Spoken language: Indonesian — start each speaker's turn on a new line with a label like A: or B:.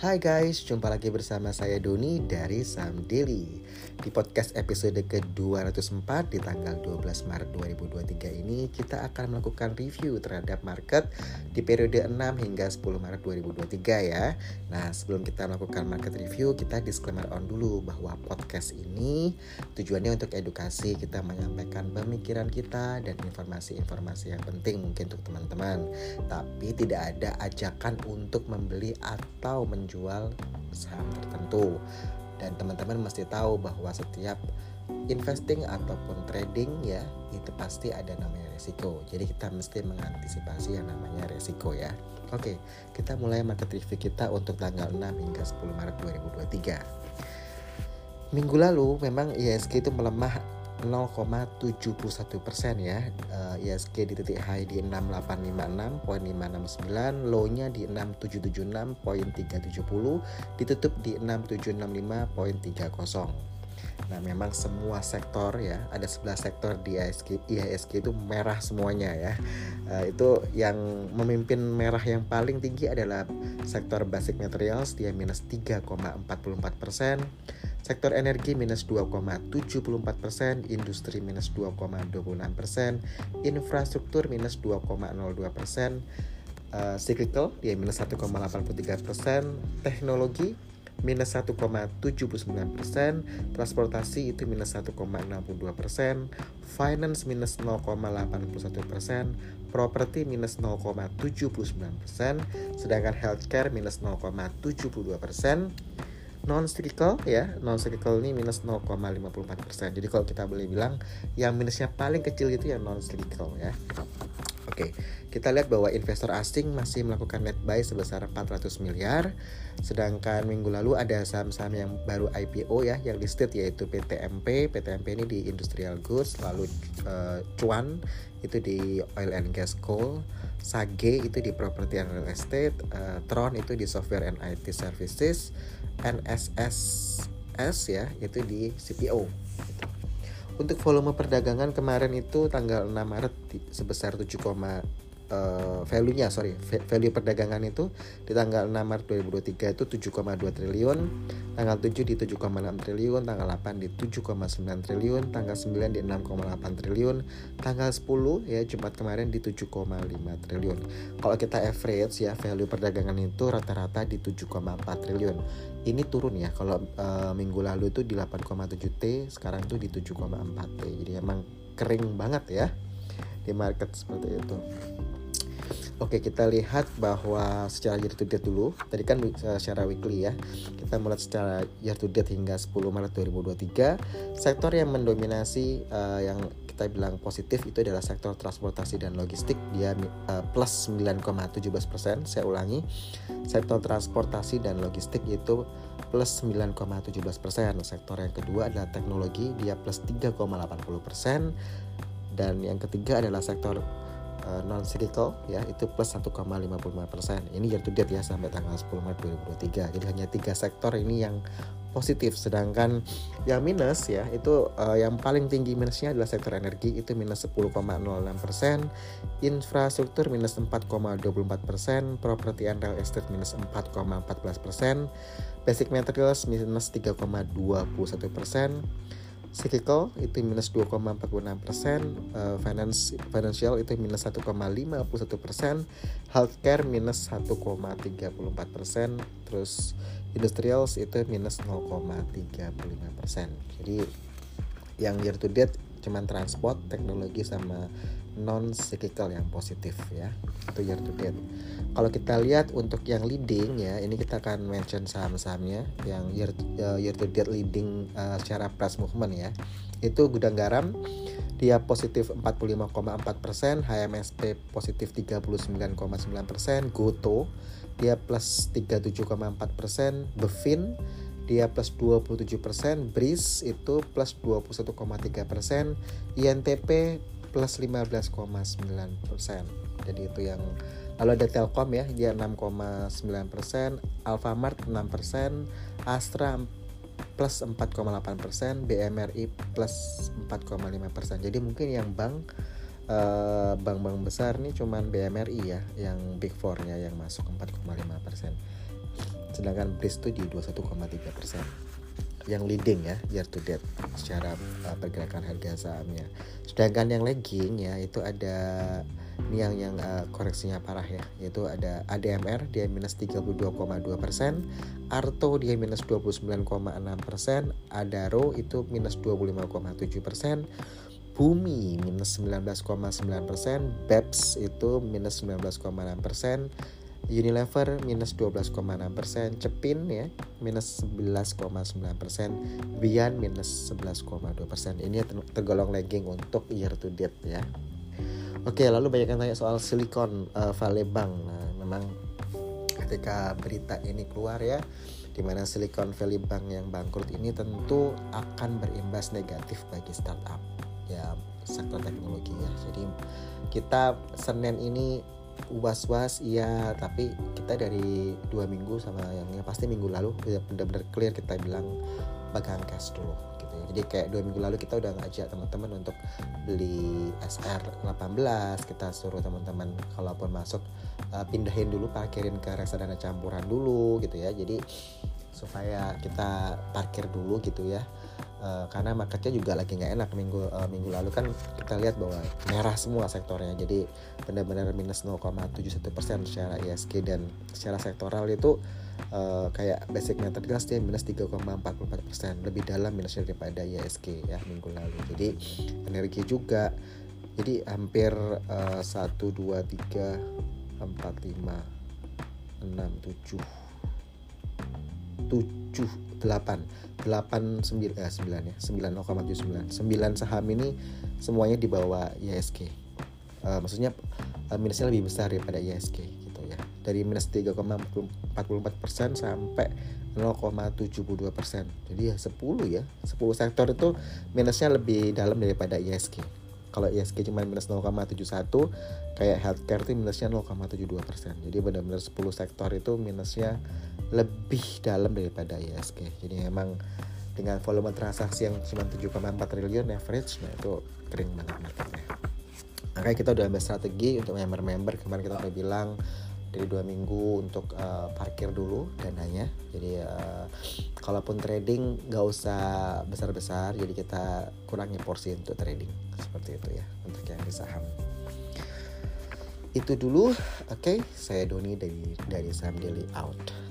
A: Hai guys, jumpa lagi bersama saya Doni dari Sam Daily. Di podcast episode ke-204 di tanggal 12 Maret 2023 ini Kita akan melakukan review terhadap market di periode 6 hingga 10 Maret 2023 ya. Nah sebelum kita melakukan market review kita disclaimer on dulu Bahwa podcast ini tujuannya untuk edukasi Kita menyampaikan pemikiran kita dan informasi-informasi yang penting mungkin untuk teman-teman. Tapi tidak ada ajakan untuk membeli atau menjual menjual saham tertentu. Dan teman-teman mesti tahu bahwa setiap investing ataupun trading ya itu pasti ada namanya resiko. Jadi kita mesti mengantisipasi yang namanya resiko ya. Oke kita mulai market review kita untuk tanggal 6 hingga 10 Maret 2023 minggu lalu memang ISG itu melemah 0,71 persen ya. Uh, eh, ISG di titik high di 6856.569 low-nya di 6776.370 ditutup di 6765.30 Nah, memang semua sektor ya, ada 11 sektor di ISG, IISG itu merah semuanya ya. Uh, itu yang memimpin merah yang paling tinggi adalah sektor basic materials dia minus 3,44 persen Sektor energi minus 2,74 persen, industri minus 2,26 persen, infrastruktur minus 2,02 persen, uh, cyclical dia minus 1,83 persen, teknologi minus 1,79 persen, transportasi itu minus 1,62 persen, finance minus 0,81 persen, properti minus 0,79 persen, sedangkan healthcare minus 0,72 persen non cyclical ya. Non cyclical ini minus 0,54% jadi kalau kita boleh bilang yang minusnya paling kecil itu yang non cyclical ya Oke, kita lihat bahwa investor asing masih melakukan net buy sebesar 400 miliar, sedangkan minggu lalu ada saham-saham yang baru IPO ya, yang listed yaitu PTMP, PTMP ini di industrial goods, lalu uh, Cuan itu di oil and gas coal, Sage itu di property and real estate, uh, Tron itu di software and IT services, NSSS ya itu di CPO. Untuk volume perdagangan kemarin itu tanggal 6 Maret sebesar 7, uh, value-nya sorry value perdagangan itu di tanggal 6 Maret 2023 itu 7,2 triliun tanggal 7 di 7,6 triliun tanggal 8 di 7,9 triliun tanggal 9 di 6,8 triliun tanggal 10 ya Jumat kemarin di 7,5 triliun. Kalau kita average ya value perdagangan itu rata-rata di 7,4 triliun. Ini turun ya kalau uh, minggu lalu itu di 8,7 T sekarang tuh di 7,4 T. Jadi emang kering banget ya di market seperti itu Oke, kita lihat bahwa secara year to date dulu. Tadi kan uh, secara weekly ya. Kita mulai secara year to date hingga 10 Maret 2023. Sektor yang mendominasi uh, yang kita bilang positif itu adalah sektor transportasi dan logistik. Dia uh, plus 9,17%. Saya ulangi. Sektor transportasi dan logistik itu plus 9,17%. Sektor yang kedua adalah teknologi, dia plus 3,80%. Dan yang ketiga adalah sektor uh, non cyclical ya itu plus 1,55 persen. Ini year to date ya sampai tanggal 10 Maret 2023 jadi hanya tiga sektor ini yang positif. Sedangkan yang minus ya itu uh, yang paling tinggi minusnya adalah sektor energi. Itu minus 10,06 persen. Infrastruktur minus 4,24 persen. Property and real estate minus 4,14 persen. Basic materials minus 3,21 persen cyclical itu minus 2,46 persen, uh, finance financial itu minus 1,51 persen, healthcare minus 1,34 persen, terus industrials itu minus 0,35 persen. Jadi yang year to date cuman transport, teknologi sama non cyclical yang positif ya. Itu year to date. Kalau kita lihat untuk yang leading ya ini kita akan mention saham-sahamnya yang year, uh, year to date leading uh, secara price movement ya. Itu gudang garam dia positif 45,4 persen HMSP positif 39,9 persen Goto dia plus 37,4 persen Bevin dia plus 27 persen Breeze itu plus 21,3 persen INTP plus 15,9 persen. Jadi itu yang lalu ada Telkom ya dia 6,9 persen Alfamart 6 persen Astra plus 4,8 persen BMRI plus 4,5 persen. Jadi mungkin yang bank uh, bank-bank besar nih cuman BMRI ya yang big four-nya yang masuk 4,5 persen sedangkan Breeze itu di 21,3 persen. Yang leading ya year to date secara uh, pergerakan harga sahamnya. Sedangkan yang lagging ya itu ada ini yang yang uh, koreksinya parah ya. Yaitu ada ADMR dia minus 32,2 persen, Arto dia minus 29,6 persen, Adaro itu minus 25,7 persen, Bumi minus 19,9 persen, BEPS itu minus 19,6 persen, Unilever minus 12,6 persen, Cepin ya minus 11,9 persen, Bian minus 11,2 persen. Ini tergolong lagging untuk year to date ya. Oke, lalu banyak yang tanya soal Silicon uh, Valley Bank. Nah, memang ketika berita ini keluar ya, di mana Silicon Valley Bank yang bangkrut ini tentu akan berimbas negatif bagi startup ya sektor teknologi ya. Jadi kita Senin ini was-was iya. Tapi kita dari dua minggu sama yang, yang pasti minggu lalu benar-benar clear kita bilang pegang cash dulu gitu ya. jadi kayak dua minggu lalu kita udah ngajak teman-teman untuk beli SR 18 kita suruh teman-teman kalaupun masuk uh, pindahin dulu parkirin ke reksadana campuran dulu gitu ya. Jadi supaya kita parkir dulu gitu ya uh, karena marketnya juga lagi nggak enak minggu uh, minggu lalu kan kita lihat bahwa merah semua sektornya. Jadi benar-benar minus 0,71 persen secara ISG dan secara sektoral itu uh, kayak basic metal dia minus 3,44 persen. Lebih dalam minusnya daripada ISG ya minggu lalu. Jadi energi juga. Jadi hampir satu dua tiga empat lima enam tujuh tujuh 8 9 eh 9 ya 9,79 9 saham ini semuanya di bawah ISG uh, maksudnya uh, minusnya lebih besar daripada ISG gitu ya. Dari minus 3,44 persen sampai 0,72 persen. Jadi ya 10 ya 10 sektor itu minusnya lebih dalam daripada ISG kalau ISG cuma minus 0,71 kayak healthcare itu minusnya 0,72 persen. Jadi benar-benar 10 sektor itu minusnya lebih dalam daripada ISG jadi memang dengan volume transaksi yang cuma 7,4 triliun average nah itu kering banget marketnya. Makanya kita udah ambil strategi untuk member-member kemarin kita udah bilang dari dua minggu untuk uh, parkir dulu dananya. Jadi uh, kalaupun trading nggak usah besar-besar jadi kita kurangi porsi untuk trading. Seperti itu ya untuk yang di saham. Itu dulu. Oke okay, saya Doni dari dari saham daily out